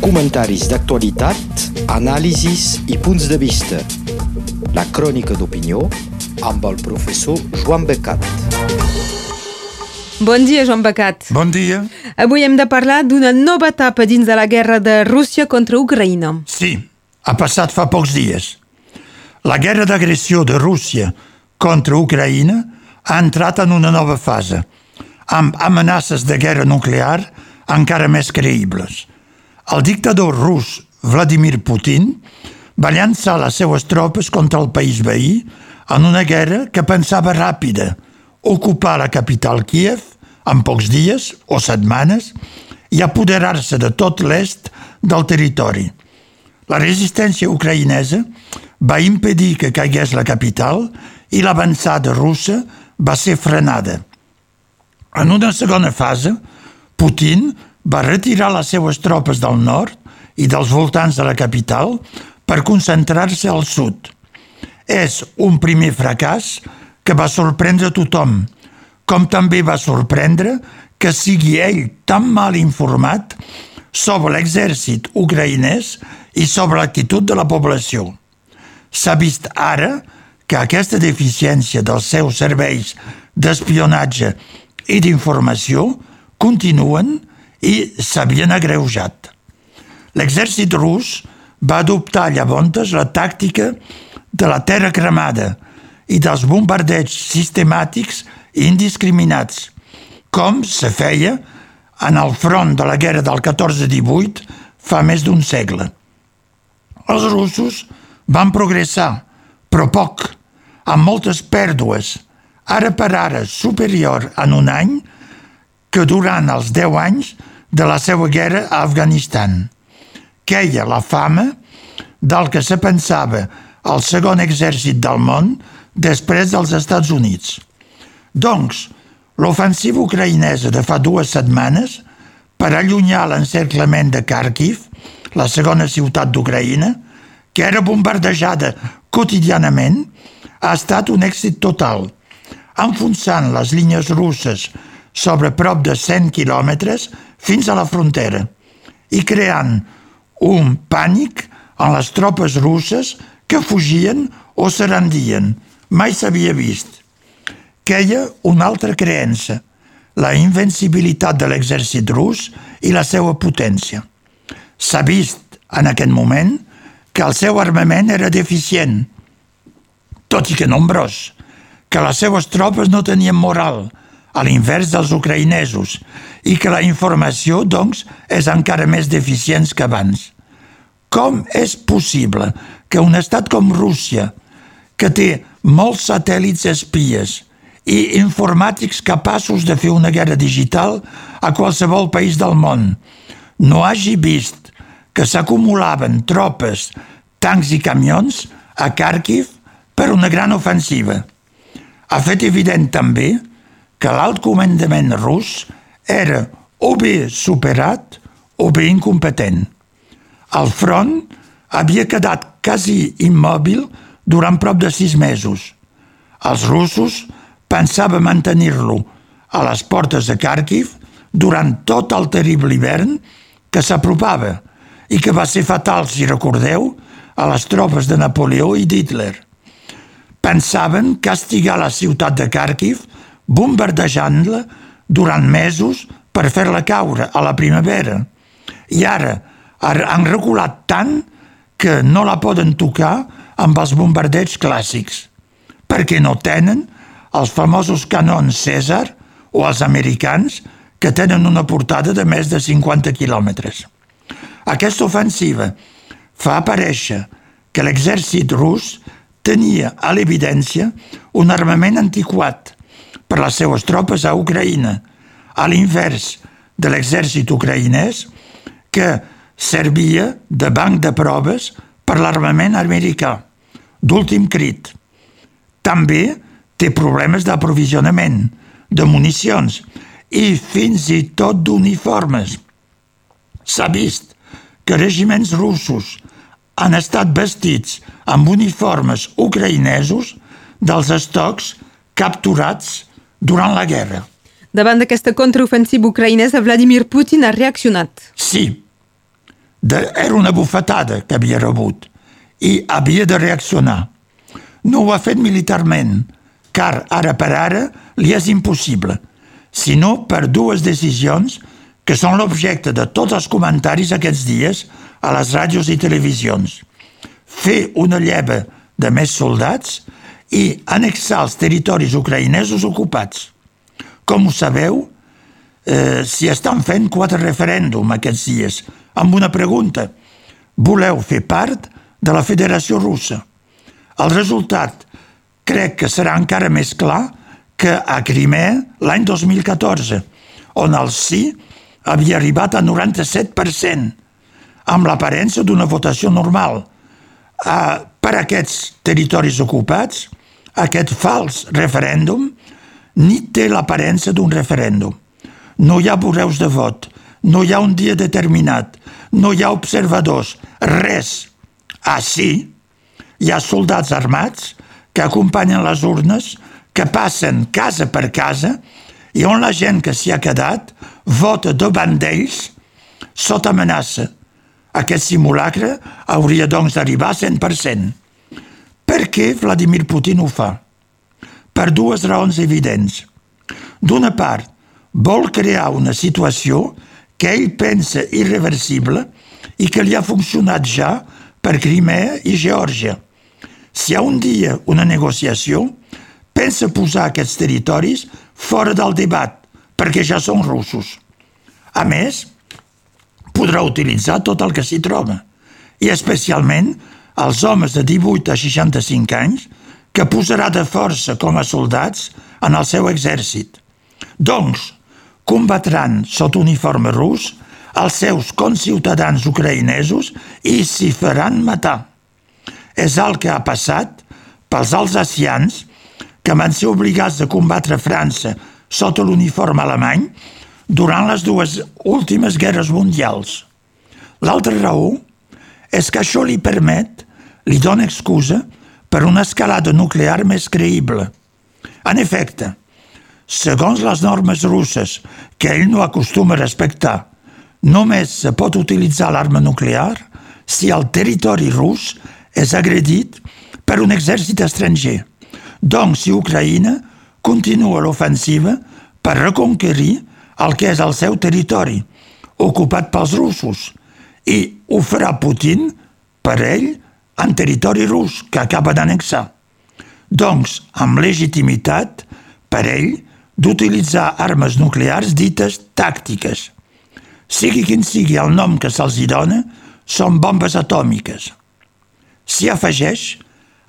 Comentaris d'actualitat, anàlisis i punts de vista. La crònica d'opinió amb el professor Joan Becat. Bon dia, Joan Becat. Bon dia. Avui hem de parlar d'una nova etapa dins de la guerra de Rússia contra Ucraïna. Sí, ha passat fa pocs dies. La guerra d'agressió de Rússia contra Ucraïna ha entrat en una nova fase, amb amenaces de guerra nuclear encara més creïbles. El dictador rus Vladimir Putin va llançar les seues tropes contra el país veí en una guerra que pensava ràpida, ocupar la capital Kiev en pocs dies o setmanes i apoderar-se de tot l'est del territori. La resistència ucraïnesa va impedir que caigués la capital i l'avançada russa va ser frenada. En una segona fase, Putin va retirar les seues tropes del nord i dels voltants de la capital per concentrar-se al sud. És un primer fracàs que va sorprendre tothom, com també va sorprendre que sigui ell tan mal informat sobre l'exèrcit ucraïnès i sobre l'actitud de la població. S'ha vist ara que aquesta deficiència dels seus serveis d'espionatge i d'informació continuen i s'havien agreujat. L'exèrcit rus va adoptar llavors la tàctica de la terra cremada i dels bombardeigs sistemàtics i indiscriminats, com se feia en el front de la guerra del 14-18 fa més d'un segle. Els russos van progressar, però poc, amb moltes pèrdues, ara per ara superior en un any que durant els 10 anys de la seva guerra a Afganistan. Queia la fama del que se pensava el segon exèrcit del món després dels Estats Units. Doncs, l'ofensiva ucraïnesa de fa dues setmanes, per allunyar l'encerclament de Kharkiv, la segona ciutat d'Ucraïna, que era bombardejada quotidianament, ha estat un èxit total, enfonsant les línies russes sobre prop de 100 quilòmetres fins a la frontera i creant un pànic en les tropes russes que fugien o se rendien. Mai s'havia vist. Queia una altra creença, la invencibilitat de l'exèrcit rus i la seva potència. S'ha vist en aquest moment que el seu armament era deficient, tot i que nombrós, que les seues tropes no tenien moral, a l'invers dels ucraïnesos, i que la informació, doncs, és encara més deficient que abans. Com és possible que un estat com Rússia, que té molts satèl·lits espies i informàtics capaços de fer una guerra digital a qualsevol país del món, no hagi vist que s'acumulaven tropes, tancs i camions a Kharkiv per una gran ofensiva. Ha fet evident també que l'alt comandament rus era o bé superat o bé incompetent. El front havia quedat quasi immòbil durant prop de sis mesos. Els russos pensaven mantenir-lo a les portes de Kharkiv durant tot el terrible hivern que s'apropava i que va ser fatal, si recordeu, a les tropes de Napoleó i d'Hitler. Pensaven castigar la ciutat de Kharkiv bombardejant-la durant mesos per fer-la caure a la primavera. I ara han reculat tant que no la poden tocar amb els bombardeigs clàssics, perquè no tenen els famosos canons César o els americans que tenen una portada de més de 50 quilòmetres. Aquesta ofensiva fa aparèixer que l'exèrcit rus tenia a l'evidència un armament antiquat per les seues tropes a Ucraïna, a l'invers de l'exèrcit ucraïnès que servia de banc de proves per l'armament americà, d'últim crit. També té problemes d'aprovisionament, de municions i fins i tot d'uniformes. S'ha vist que regiments russos han estat vestits amb uniformes ucraïnesos dels estocs capturats durant la guerra. Davant d'aquesta contraofensiva ucraïnesa, Vladimir Putin ha reaccionat. Sí. de, era una bufetada que havia rebut i havia de reaccionar. No ho ha fet militarment, car ara per ara li és impossible, sinó per dues decisions que són l'objecte de tots els comentaris aquests dies a les ràdios i televisions. Fer una lleva de més soldats i annexar els territoris ucraïnesos ocupats. Com ho sabeu, eh, si estan fent quatre referèndums aquests dies, amb una pregunta. Voleu fer part de la Federació Russa? El resultat crec que serà encara més clar que a Crimea l'any 2014, on el sí havia arribat a 97%, amb l'aparença d'una votació normal. Uh, per aquests territoris ocupats, aquest fals referèndum ni té l'aparença d'un referèndum. No hi ha bureus de vot, no hi ha un dia determinat, no hi ha observadors, res. Sí, hi ha soldats armats que acompanyen les urnes, que passen casa per casa i on la gent que s'hi ha quedat vota davant d'ells sota amenaça. Aquest simulacre hauria doncs d'arribar a 100%. Per què Vladimir Putin ho fa? Per dues raons evidents. D'una part, vol crear una situació que ell pensa irreversible i que li ha funcionat ja per Crimea i Geòrgia. Si hi ha un dia una negociació, pensa posar aquests territoris fora del debat, perquè ja són russos. A més, podrà utilitzar tot el que s'hi troba, i especialment els homes de 18 a 65 anys que posarà de força com a soldats en el seu exèrcit. Doncs, combatran sota uniforme rus els seus conciutadans ucraïnesos i s'hi faran matar. És el que ha passat pels alsacians que van ser obligats a combatre França sota l'uniforme alemany durant les dues últimes guerres mundials. L'altra raó és que això li permet, li dona excusa per una escalada nuclear més creïble. En efecte, segons les normes russes, que ell no acostuma a respectar, només se pot utilitzar l'arma nuclear si el territori rus és agredit per un exèrcit estranger. Doncs si Ucraïna continua l'ofensiva per reconquerir el que és el seu territori, ocupat pels russos, i ho farà Putin per ell en territori rus que acaba d'annexar. Doncs, amb legitimitat, per ell, d'utilitzar armes nuclears dites tàctiques. Sigui quin sigui el nom que se'ls hi dona, són bombes atòmiques. S'hi afegeix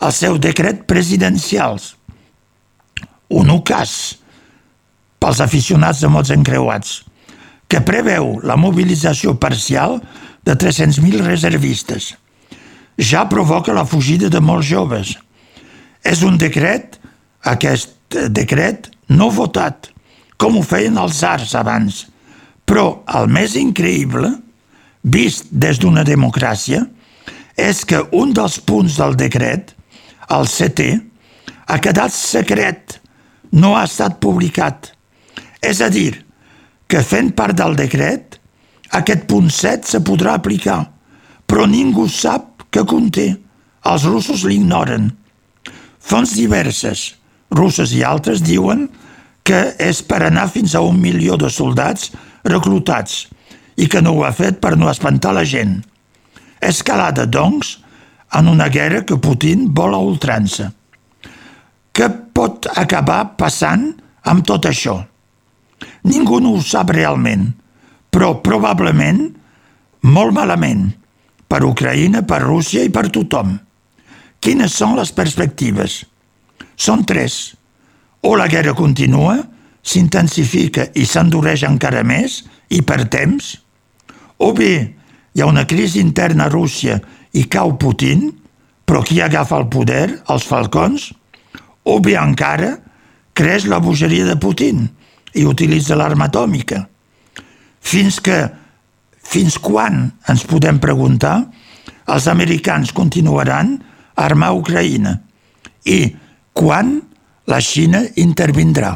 el seu decret presidencials, un ocàs pels aficionats de mots encreuats, que preveu la mobilització parcial de 300.000 reservistes. Ja provoca la fugida de molts joves. És un decret, aquest decret, no votat, com ho feien els arts abans. Però el més increïble, vist des d'una democràcia, és que un dels punts del decret, el setè, ha quedat secret, no ha estat publicat. És a dir, que fent part del decret, aquest punt 7 se podrà aplicar, però ningú sap què conté. Els russos l'ignoren. Fonts diverses, russes i altres, diuen que és per anar fins a un milió de soldats reclutats i que no ho ha fet per no espantar la gent. Escalada, doncs, en una guerra que Putin vol a ultrança. Què pot acabar passant amb tot això? Ningú no ho sap realment, però probablement molt malament, per Ucraïna, per Rússia i per tothom. Quines són les perspectives? Són tres. O la guerra continua, s'intensifica i s'endureix encara més, i per temps, o bé hi ha una crisi interna a Rússia i cau Putin, però qui agafa el poder? Els falcons? O bé encara creix la bogeria de Putin i utilitza l'arma atòmica. Fins que, fins quan, ens podem preguntar, els americans continuaran a armar Ucraïna i quan la Xina intervindrà?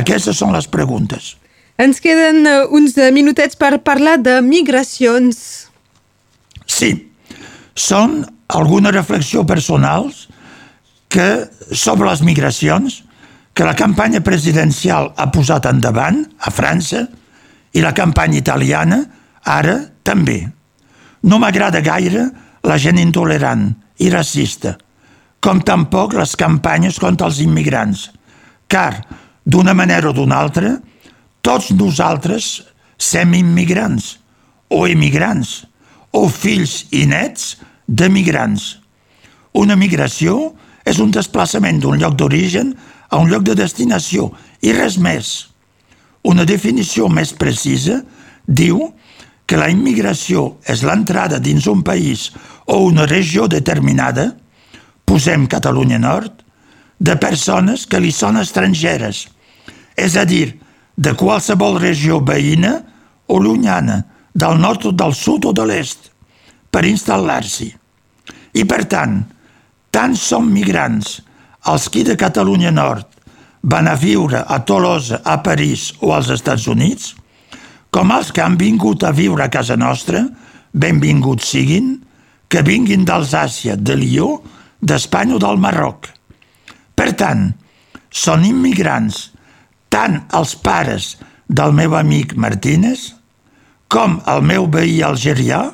Aquestes són les preguntes. Ens queden eh, uns minutets per parlar de migracions. Sí, són algunes reflexions personals que sobre les migracions que la campanya presidencial ha posat endavant a França i la campanya italiana ara també. No m'agrada gaire la gent intolerant i racista, com tampoc les campanyes contra els immigrants, car, d'una manera o d'una altra, tots nosaltres sem immigrants, o emigrants, o fills i nets de migrants. Una migració és un desplaçament d'un lloc d'origen a un lloc de destinació i res més. Una definició més precisa diu que la immigració és l'entrada dins un país o una regió determinada, posem Catalunya Nord, de persones que li són estrangeres, és a dir, de qualsevol regió veïna o llunyana, del nord o del sud o de l'est, per instal·lar-s'hi. I per tant, tant som migrants els qui de Catalunya Nord van a viure a Tolosa, a París o als Estats Units, com els que han vingut a viure a casa nostra, benvinguts siguin, que vinguin d'Alsàcia, de Lió, d'Espanya o del Marroc. Per tant, són immigrants tant els pares del meu amic Martínez com el meu veí algerià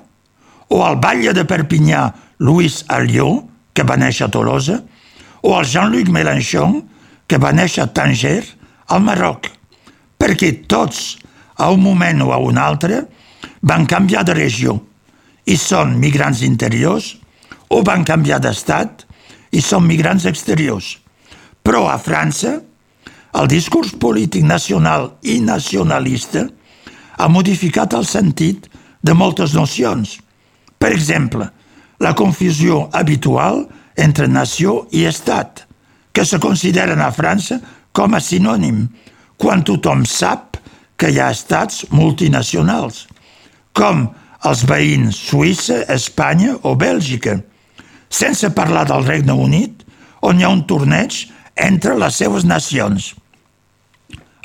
o el batlle de Perpinyà Louis Alliot, que va néixer a Tolosa, o el Jean-Luc Mélenchon, que va néixer a Tanger, al Marroc, perquè tots a un moment o a un altre, van canviar de regió i són migrants interiors o van canviar d'estat i són migrants exteriors. Però a França, el discurs polític nacional i nacionalista ha modificat el sentit de moltes nocions. Per exemple, la confusió habitual entre nació i estat, que se consideren a França com a sinònim, quan tothom sap que hi ha estats multinacionals, com els veïns Suïssa, Espanya o Bèlgica, sense parlar del Regne Unit, on hi ha un torneig entre les seves nacions.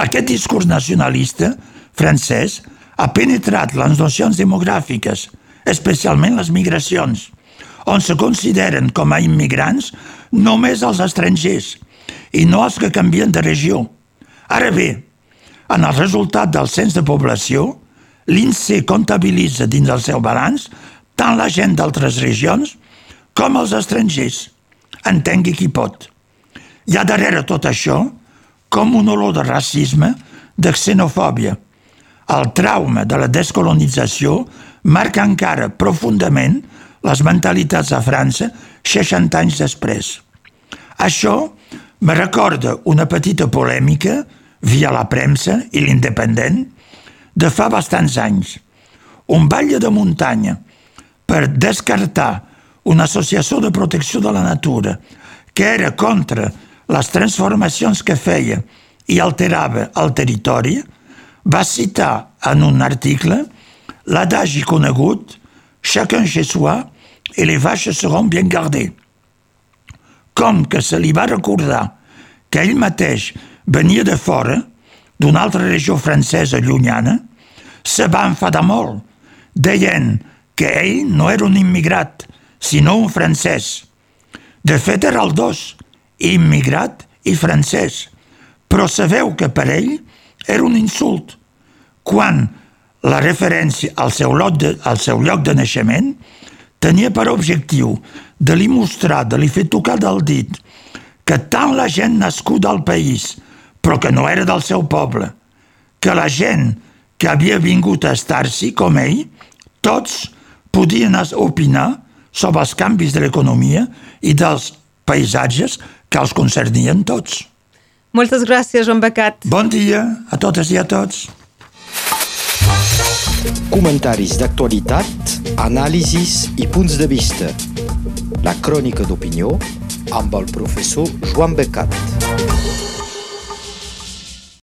Aquest discurs nacionalista francès ha penetrat les nocions demogràfiques, especialment les migracions, on se consideren com a immigrants només els estrangers i no els que canvien de regió. Ara bé, en el resultat del cens de població, l'INSEE comptabilitza dins el seu balanç tant la gent d'altres regions com els estrangers. Entengui qui pot. Hi ha darrere tot això com un olor de racisme, de xenofòbia. El trauma de la descolonització marca encara profundament les mentalitats a França 60 anys després. Això me recorda una petita polèmica via la premsa i l'independent, de fa bastants anys. Un batlle de muntanya per descartar una associació de protecció de la natura que era contra les transformacions que feia i alterava el territori, va citar en un article l'adagi conegut «Chacun chez soi et les vaches seront bien gardées». Com que se li va recordar que ell mateix venia de fora, d'una altra regió francesa llunyana, se va enfadar molt, deien que ell no era un immigrat, sinó un francès. De fet, era el dos, immigrat i francès, però sabeu que per ell era un insult, quan la referència al seu lloc de, al seu lloc de naixement tenia per objectiu de li mostrar, de li fer tocar del dit, que tant la gent nascuda al país però que no era del seu poble, que la gent que havia vingut a estar-s'hi com ell, tots podien opinar sobre els canvis de l'economia i dels paisatges que els concernien tots. Moltes gràcies, Joan Becat. Bon dia a totes i a tots. Comentaris d'actualitat, anàlisis i punts de vista. La crònica d'opinió amb el professor Joan Becat.